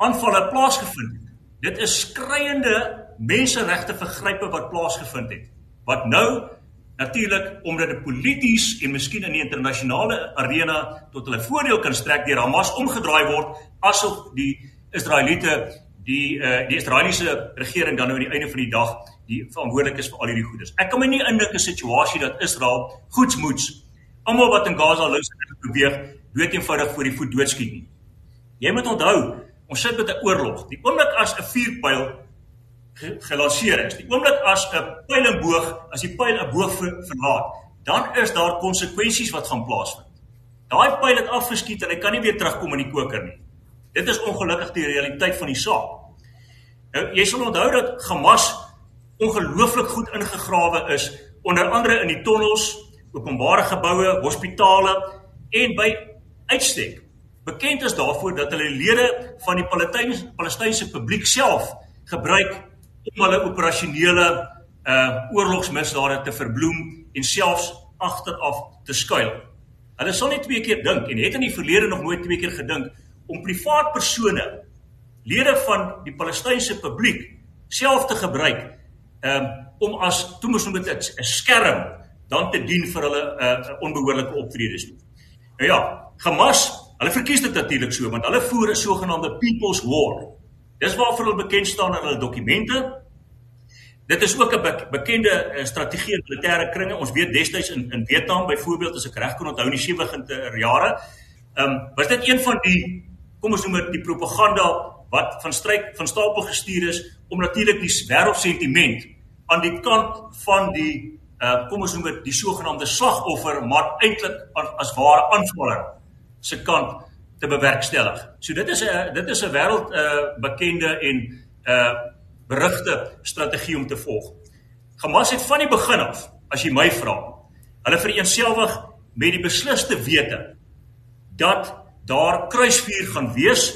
aanvalle plaasgevind het. Dit is skreiende menseregte vergrype wat plaasgevind het. Wat nou natuurlik omdat dit polities en miskien in die internasionale arena tot hulle voordeel kan strek deur Hamas omgedraai word asof die Israeliete die uh, die Israeliese regering dan nou aan die einde van die dag die verantwoordelik is vir al hierdie goederes. Ek kan my nie indink 'n situasie dat Israel goedsmoeds almal wat in Gaza lus het beweeg dood eenvoudig voor die voet doodskiet nie. Jy moet onthou, ons sit met 'n oorlog. Die oomblik as 'n vuurpyl gelanseer is, die oomblik as 'n pyl en boog, as die pyl 'n boog verlaat, dan is daar konsekwensies wat gaan plaasvind. Daai pyl het afgeskiet en hy kan nie weer terugkom in die koker nie. Dit is ongelukkig die realiteit van die saak. Nou jy sal onthou dat Hamas ongelooflik goed ingegrawe is onder andere in die tonnels, openbare geboue, hospitale en by uitstek bekend is daarvoor dat hulle lede van die Palestynse publiek self gebruik om hulle operasionele uh oorlogsmisdade te verbloem en selfs agteraf te skuil. Hulle sal net twee keer dink en het in die verlede nog nooit twee keer gedink om privaat persone lede van die Palestynse publiek self te gebruik um om as toe moes noem dit 'n skerm dan te dien vir hulle uh onbehoorlike optredes. Nou ja, Hamas, hulle verkies dit natuurlik so want hulle voer 'n sogenaamde people's war. Dis waarvoor hulle bekend staan in hulle dokumente. Dit is ook 'n be bekende uh, strategie in militêre kringe. Ons weet destyds in in Vietnam byvoorbeeld as ek reg kon onthou in die 70e jare, ehm um, was dit een van die kom ons noem dit die propaganda wat van stryk van stapel gestuur is om natuurlik die wêreldsentiment aan die kant van die uh kom ons noem dit die sogenaamde slagoffer maar eintlik as ware aanvaller se kant te bewerkstellig. So dit is 'n dit is 'n wêreld uh bekende en uh berigte strategie om te volg. Hamas het van die begin af, as jy my vra, hulle vereenselwig met die besliste wete dat daar kruisvuur gaan wees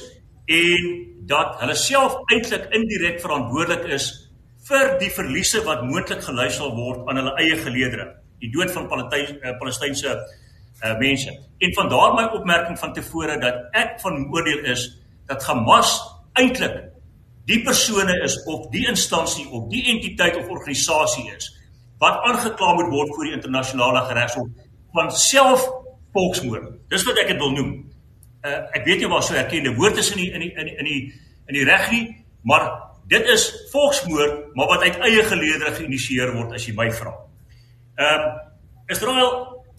en dat hulle self eintlik indirek verantwoordelik is vir die verliese wat moontlik gelei sal word aan hulle eie geleedere, die dood van eh, Palestynse uh, mense. En van daar my opmerking van tevore dat ek van oordeel is dat Hamas eintlik die persone is of die instansie of die entiteit of organisasie is wat aangekla moet word voor die internasionale regshof van self volksmoord. Dis wat ek dit wil noem uh, ek weet nie waar so erkende woord is in die in die in die in die, in die reg nie, maar dit is volksmoord, maar wat uit eie geleedere geïnisieer word as jy my vra. Ehm uh, Israel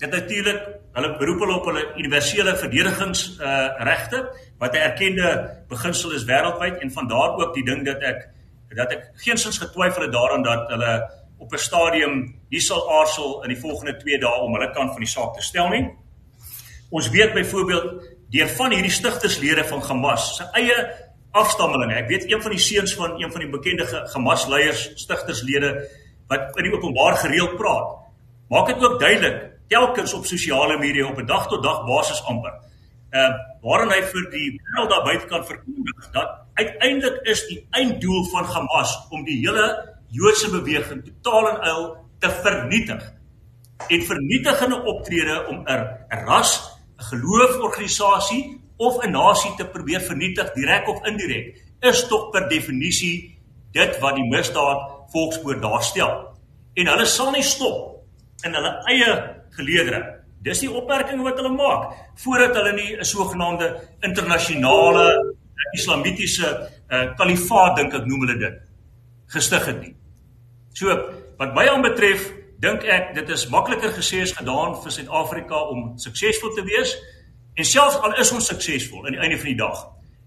het natuurlik hulle beroep hulle op hulle universele verdedigings uh regte wat 'n erkende beginsel is wêreldwyd en van daar ook die ding dat ek dat ek geensins getwyfel het daaraan dat hulle op 'n stadium nie sal aarsel in die volgende 2 dae om hulle kant van die saak te stel nie. Ons weet byvoorbeeld deur van hierdie stigterslede van Hamas se eie afstammelinge. Ek weet een van die seuns van een van die bekende Hamas leiers, stigterslede wat in die openbaar gereeld praat. Maak dit ook duidelik telkens op sosiale media op 'n dag tot dag basis amper. Ehm uh, waarin hy vir die wêreld daar buite kan verkondig dat uiteindelik is die einddoel van Hamas om die hele Joodse beweging totaal en al te vernietig. En vernietigende optrede om 'n ras 'n geloofsorganisasie of 'n nasie te probeer vernietig direk of indirek is tog per definisie dit wat die misdaad volksmoord daarstel. En hulle sal nie stop in hulle eie geleedere. Dis die opmerking wat hulle maak voordat hulle nie 'n sogenaamde internasionale islamitiese uh, kalifaat dink ek noem hulle dit gestig het nie. So wat my aanbetref dink ek dit is makliker gesê as gedaan vir Suid-Afrika om suksesvol te wees. En selfs al is ons suksesvol aan die einde van die dag,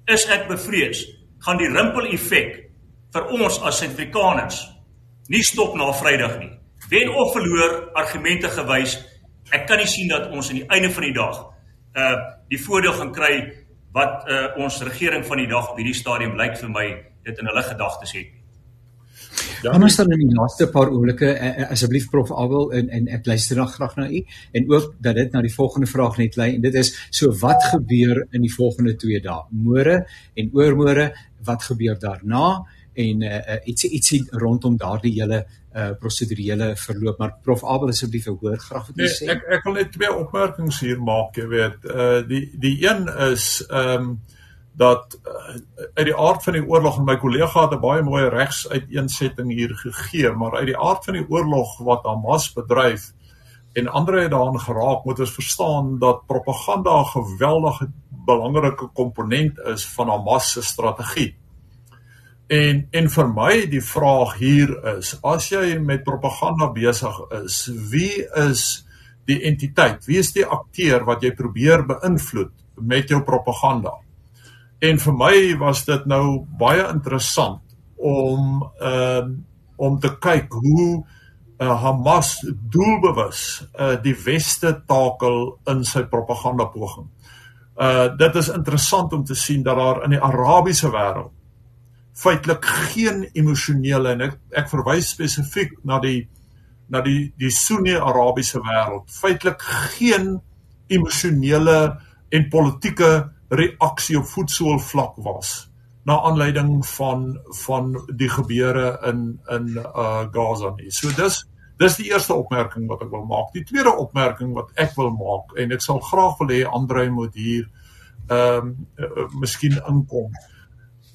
is ek bevrees gaan die rimpel effek vir ons as Suid-Afrikaners nie stop na Vrydag nie. Wen of verloor argumente gewys, ek kan nie sien dat ons aan die einde van die dag uh die voordeel gaan kry wat uh ons regering van die dag op hierdie stadium lyk vir my dit in hulle gedagtes het. Ja, maar staan in die laaste paar oomblikke uh, uh, asseblief prof Abel en en ek luister nog graag na u en ook dat dit na die volgende vraag net lei en dit is so wat gebeur in die volgende 2 dae? Môre en oormôre wat gebeur daarna? En uh, ietsie ietsie rondom daardie hele uh prosedurele verloop maar prof Abel asseblief hoor graag wat jy nee, sê. ek ek wil net twee opmerkings hier maak jy weet. Uh die die een is ehm um, dat uh, uit die aard van die oorlog en my kollega het 'n baie mooi regsuiteensetting hier gegee maar uit die aard van die oorlog wat Hamas bedryf en ander het daaraan geraak moet ons verstaan dat propaganda 'n geweldige belangrike komponent is van Hamas se strategie. En en vir my die vraag hier is as jy met propaganda besig is, wie is die entiteit? Wie is die akteur wat jy probeer beïnvloed met jou propaganda? En vir my was dit nou baie interessant om ehm uh, om te kyk hoe uh, Hamas doelbewus uh, die weste takel in sy propaganda poging. Uh dit is interessant om te sien dat daar in die Arabiese wêreld feitelik geen emosionele en ek ek verwys spesifiek na die na die die Sunni Arabiese wêreld feitelik geen emosionele en politieke reaksie op voetsoolvlak was na aanleiding van van die gebeure in in uh Gaza nie. So dis dis die eerste opmerking wat ek wil maak. Die tweede opmerking wat ek wil maak en ek sal graag wil hê Andre moet hier ehm um, uh, miskien inkom.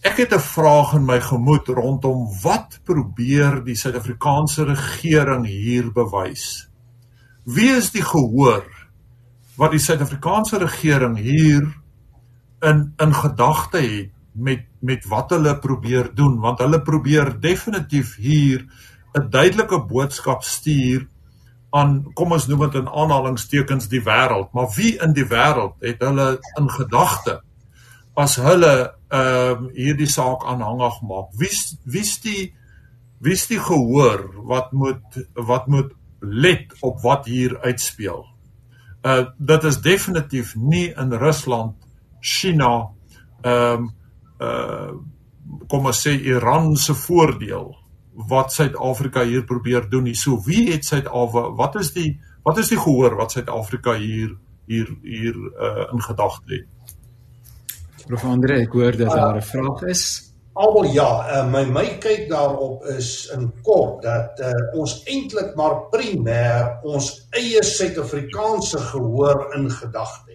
Ek het 'n vraag in my gemoed rondom wat probeer die Suid-Afrikaanse regering hier bewys? Wie is die gehoor wat die Suid-Afrikaanse regering hier in in gedagte het met met wat hulle probeer doen want hulle probeer definitief hier 'n duidelike boodskap stuur aan kom ons noem dit in aanhalingstekens die wêreld, maar wie in die wêreld het hulle in gedagte as hulle ehm uh, hierdie saak aanhangig maak? Wie wie's die wie's die gehoor wat moet wat moet let op wat hier uitspeel? Uh dit is definitief nie in Rusland, China, ehm um, uh kom ons sê Iran se voordeel wat Suid-Afrika hier probeer doen nie. So wie het Suid-Afrika wat is die wat is die gehoor wat Suid-Afrika hier hier hier uh, in gedagte het? Prof Andre, ek hoor dat daar 'n vraag is. Almal ja, uh, my my kyk daarop is in kort dat uh, ons eintlik maar primêr ons eie Suid-Afrikaanse gehoor in gedagte.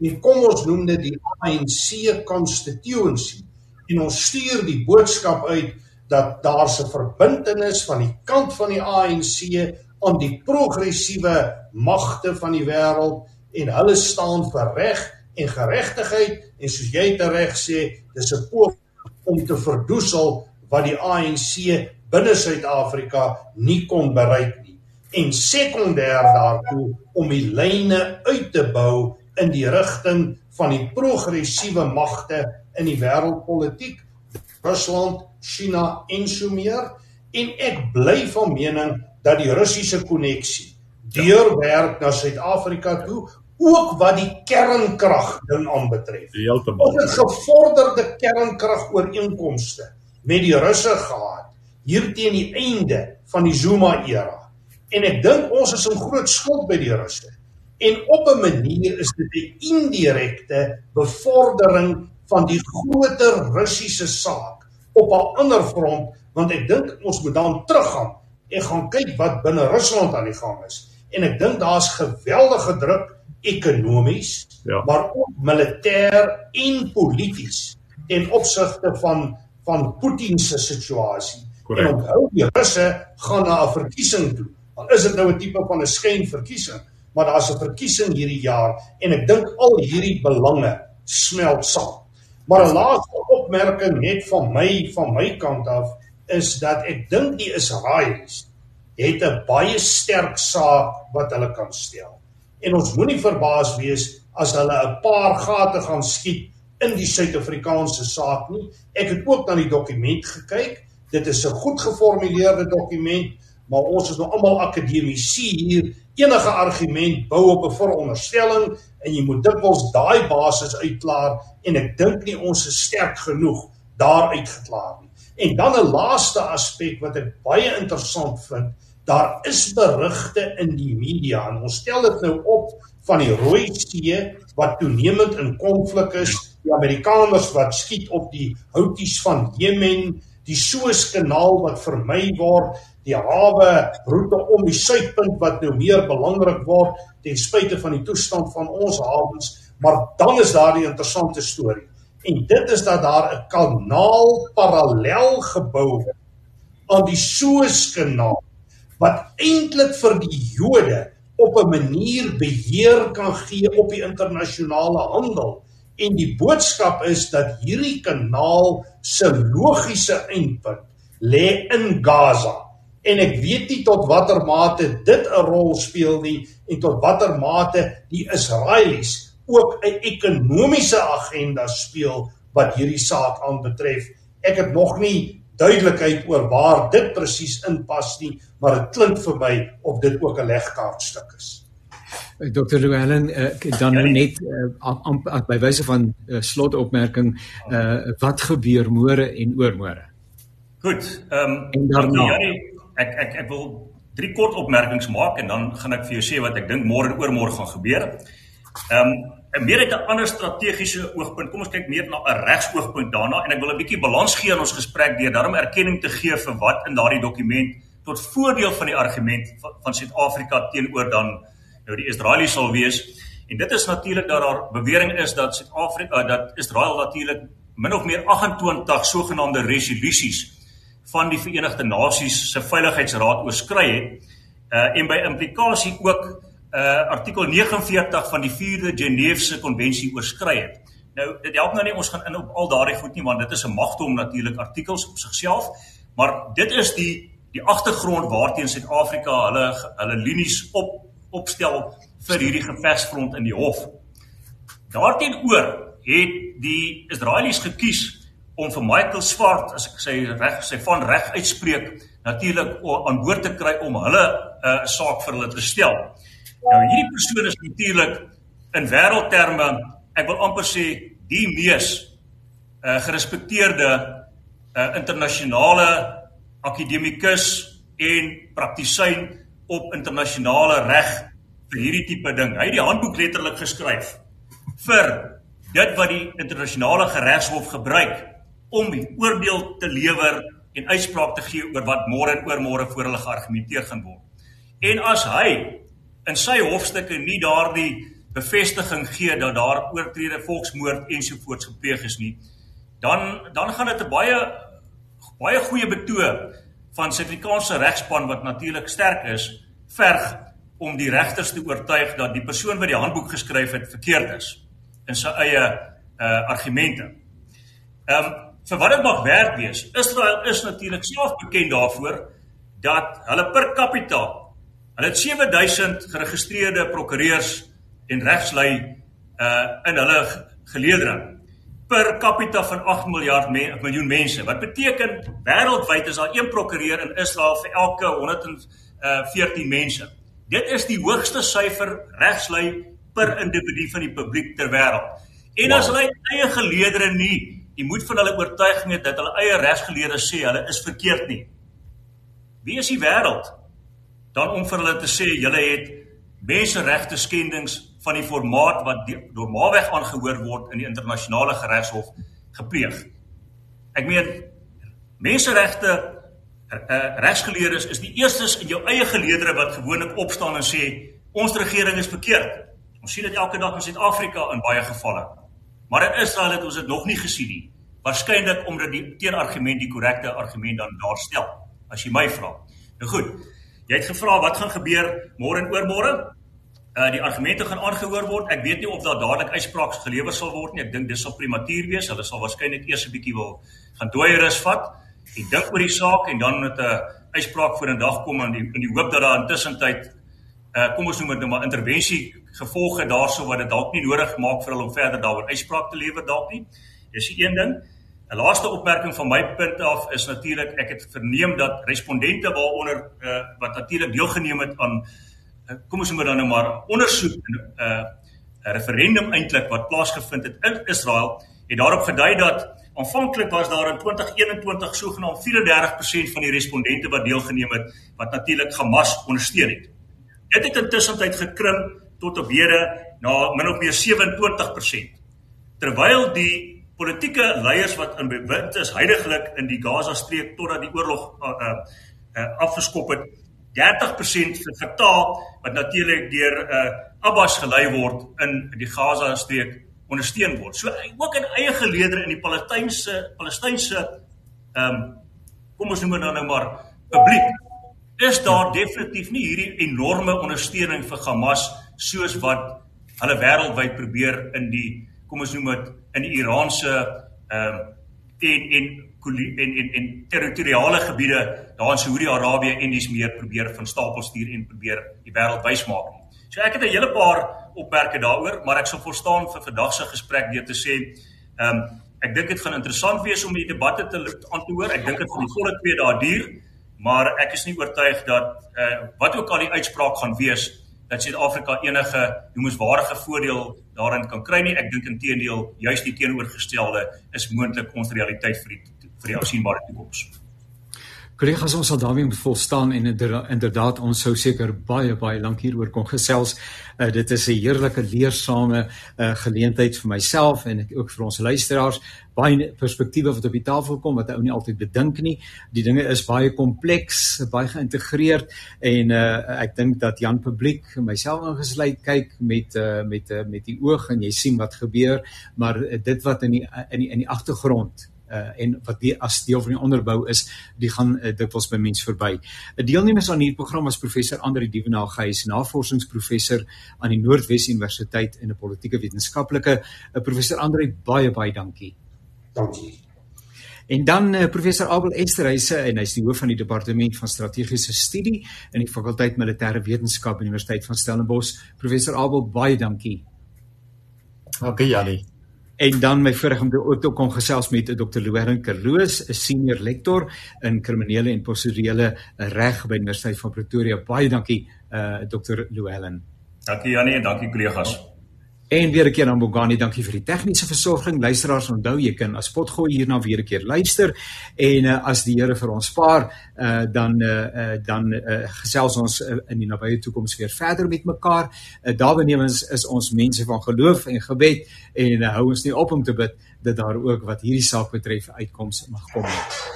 En kom ons noem dit die ANC constituency. En ons stuur die boodskap uit dat daar 'n verbintenis van die kant van die ANC aan die progressiewe magte van die wêreld en hulle staan vir reg en geregtigheid en soos jy tereg sê dis 'n poging om te verdoesel wat die ANC binne Suid-Afrika nie kon bereik nie. En sekondêr daartoe om die lyne uit te bou in die rigting van die progressiewe magte in die wêreldpolitiek Rusland China en so meer en ek bly van mening dat die Russiese koneksie deurwerk na Suid-Afrika toe ook wat die kernkrag ding aanbetref. Heeltemal. Ons het gevorderde kernkragooreenkomste met die Russe gehad hier teen die einde van die Zuma era. En ek dink ons is in groot skuld by die Russe. En op 'n manier is dit 'n indirekte bevordering van die groter Russiese saak op 'n ander front want ek dink ons moet dan teruggaan en gaan kyk wat binne Rusland aan die gang is en ek dink daar's geweldige druk ekonomies ja. maar ook militêr en polities in opsigte van van Putin se situasie Correct. en onthou die Russe gaan na 'n verkiesing toe al is dit nou 'n tipe van 'n skynverkiesing maar daar's 'n verkiesing hierdie jaar en ek dink al hierdie belange smelt saam Maar 'n laaste opmerking net van my van my kant af is dat ek dink die Israelies het 'n baie sterk saak wat hulle kan stel. En ons moenie verbaas wees as hulle 'n paar gate gaan skiet in die Suid-Afrikaanse saak nie. Ek het ook na die dokument gekyk. Dit is 'n goed geformuleerde dokument, maar ons is nou almal akademici hier. Enige argument bou op 'n veronderstelling en jy moet dikwels daai basis uitklaar en ek dink nie ons is sterk genoeg daar uitgeklaar nie. En dan 'n laaste aspek wat ek baie interessant vind, daar is berigte in die media en ons stel dit nou op van die Rooi See wat toenemend in konflik is, die Amerikaners wat skiet op die Houthis van Jemen, die Suezkanaal wat vermy word, die hawe roete om die suidpunt wat nou meer belangrik word ten spyte van die toestand van ons hawens, maar dan is daar die interessante storie. En dit is dat daar 'n kanaal parallel gebou aan die Suezkanaal wat eintlik vir die Jode op 'n manier beheer kan gee op die internasionale handel En die boodskap is dat hierdie kanaal se logiese eindpunt lê in Gaza. En ek weet nie tot watter mate dit 'n rol speel nie en tot watter mate die Israelies ook 'n ekonomiese agenda speel wat hierdie saak aanbetref. Ek het nog nie duidelikheid oor waar dit presies inpas nie, maar dit klink vir my of dit ook 'n legkaartstuk is. Dr. Llewellyn uh, dan nou net uh, by wyse van uh, slotopmerking uh, wat gebeur môre en oormôre. Goed. Ehm um, daarna ek ek ek wil drie kort opmerkings maak en dan gaan ek vir jou sê wat ek dink môre en oormôre gaan gebeur. Ehm um, meer uit 'n ander strategiese oogpunt. Kom ons kyk meer na 'n regsoogpunt daarna en ek wil 'n bietjie balans gee in ons gesprek deur daarom erkenning te gee vir wat in daardie dokument tot voordeel van die argument van Suid-Afrika teenoor dan nou die Israelies sal wees en dit is natuurlik dat daar bewering is dat Suid-Afrika dat Israel natuurlik min of meer 28 sogenaamde resolusies van die Verenigde Nasies se Veiligheidsraad oorskry het uh, en by implikasie ook uh, artikel 49 van die 4de Geneefse konvensie oorskry het. Nou dit help nou nie ons gaan in op al daardie goed nie want dit is 'n magdom natuurlik artikels op sigself, maar dit is die die agtergrond waarteen Suid-Afrika hulle hulle linies op opstel vir hierdie gevegsfront in die hof. Daarteenoor het die Israelies gekies om vir Michael Swart, as ek sê reg sê van reg uitspreek, natuurlik aan boord te kry om hulle 'n uh, saak vir hulle te stel. Nou hierdie persoon is natuurlik in wêreldterme, ek wil amper sê die mees uh, gerespekteerde uh, internasionale akademikus en praktisyn op internasionale reg vir hierdie tipe ding. Hy het die handboek letterlik geskryf vir dit wat die internasionale geregshof gebruik om die oordeel te lewer en uitspraak te gee oor wat môre en oormôre voor hulle geargumenteer gaan word. En as hy in sy hofstukke nie daardie bevestiging gee dat daar oortrede volksmoord ensovoorts gepleeg is nie, dan dan gaan dit 'n baie baie goeie betoog van Suid-Afrikaanse regspan wat natuurlik sterk is, verg om die regters te oortuig dat die persoon wat die handboek geskryf het verkeerd is in sy eie uh argumente. Ehm um, vir wat dit mag werd wees, Israel is natuurlik self bekend daarvoor dat hulle per capita hulle het 7000 geregistreerde prokureurs en regslui uh in hulle geleedere per capita van 8 miljard me miljoen mense. Wat beteken wêreldwyd is daar een prokureur in Israel vir elke 114 uh, mense. Dit is die hoogste syfer regslui per individu van die publiek ter wêreld. En wow. as hulle eie geleedere nie, jy moet van hulle oortuiging het dat hulle eie regsgeleerde sê hulle is verkeerd nie. Wie is die wêreld dan om vir hulle te sê julle het menseregte skendings van die formaat wat normaalweg aangehoor word in die internasionale geregshof gepleeg. Ek meen menseregte uh, regsgeleerdes is die eerstes in jou eie geleedere wat gewoonlik opstaan en sê ons regering is verkeerd. Ons sien dit elke dag in Suid-Afrika in baie gevalle. Maar in Israel het ons dit nog nie gesien nie. Waarskynlik omdat die teenargument die korrekte argument dan daar stel, as jy my vra. Nou goed. Jy het gevra wat gaan gebeur môre en oormôre? Uh die argumente gaan aangehoor word. Ek weet nie of daar dadelik uitsprake gelewer sal word nie. Ek dink dis sal prematuur wees. Hulle sal waarskynlik eers 'n bietjie wil gaan dooierus vat en dink oor die saak en dan met 'n uitspraak voor in dag kom in die in die hoop dat daar intussen tyd uh kom ons noem dit nou maar intervensie gevolge daarso wat dit dalk nie nodig maak vir hulle om verder daaroor uitspraak te lewer dalk nie. Dis die een ding. 'n Laaste opmerking van my punt af is natuurlik ek het verneem dat respondente waaronder uh wat natuurlik deelgeneem het aan Eh, kom ons noem dit dan nou maar ondersoek 'n uh, 'n referendum eintlik wat plaasgevind het in Israel het daarop gedui dat aanvanklik was daar in 2021 sogenaamd 34% van die respondente wat deelgeneem het wat natuurlik Hamas ondersteun het. Dit het intussen tyd gekrimp tot op hede na min of meer 27% terwyl die politieke leiers wat in bewind is heidaglik in die Gaza-streek totdat die oorlog uh, uh, uh, afgeskop het 30% vir Fatah wat natuurlik deur uh, Abbas gelei word in die Gaza-streek ondersteun word. So ook in eie geleedere in die Palestynse Palestynse ehm um, kom ons noem dit nou maar publiek is daar definitief nie hierdie enorme ondersteuning vir Hamas soos wat hulle wêreldwyd probeer in die kom ons noem dit in die Iraanse ehm um, en en en en en territoriale gebiede daar in Saudi-Arabië en dis meer probeer van stapel stuur en probeer die wêreld wys maak. So ek het 'n hele paar opmerke daaroor, maar ek sal verstaan vir vandag se gesprek deur te sê, ehm um, ek dink dit gaan interessant wees om die debatte te antwoord. Ek dink dit gaan die volle 2 dae duur, maar ek is nie oortuig dat eh uh, wat ook al die uitspraak gaan wees dat Suid-Afrika enige noemenswaardige voordeel daarin kan kry nie. Ek dink intedeel juist die teenoorgestelde is moontlik ons realiteit vir die vir die afsienbare toekoms. Kollegas ons sal daarmee moet volstaan en inderdaad ons sou seker baie baie lank hieroor kon gesels. Uh, dit is 'n heerlike leersame uh, geleentheid vir myself en ook vir ons luisteraars. Baie perspektiewe wat op die tafel kom wat ou nie altyd bedink nie. Die dinge is baie kompleks, baie geïntegreerd en uh, ek dink dat Jan publiek myself ingesluit kyk met uh, met uh, met die oog en jy sien wat gebeur, maar uh, dit wat in die in die in die agtergrond uh, en wat die as deel van die onderbou is, die gaan uh, dikwels by mens verby. 'n Deelnemers aan hierdie program is professor Andri Dievenaar Gys, navorsingsprofessor aan die Noordwes Universiteit en 'n politieke wetenskaplike. Uh, professor Andri, baie baie dankie. Dankie. En dan uh, professor Abel Esterhuise en hy's die hoof van die departement van strategiese studie in die fakulteit militêre wetenskap Universiteit van Stellenbosch. Professor Abel, baie dankie. Dankie Janie. En dan my voorreg om ook te kon gesels met Dr. Louwelen Kerloos, 'n senior lektor in kriminele en prosedurele reg by Universiteit van Pretoria. Baie dankie uh Dr. Louwelen. Dankie Janie en dankie kollegas. En weer 'n keer aan Bongani, dankie vir die tegniese versorging. Luisteraars, onthou jy kan as potgooi hierna weer 'n keer luister en uh, as die Here vir ons spaar, uh, dan uh, dan uh, gesels ons uh, in die nabye toekoms weer verder met mekaar. Uh, Daarbenemens is ons mense van geloof en gebed en uh, hou ons nie op om te bid dat daar ook wat hierdie saak betref uitkoms mag kom.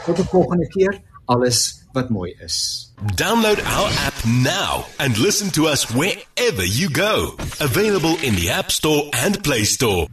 Tot 'n volgende keer. Alles wat mooi is. Download our app now and listen to us wherever you go. Available in the App Store and Play Store.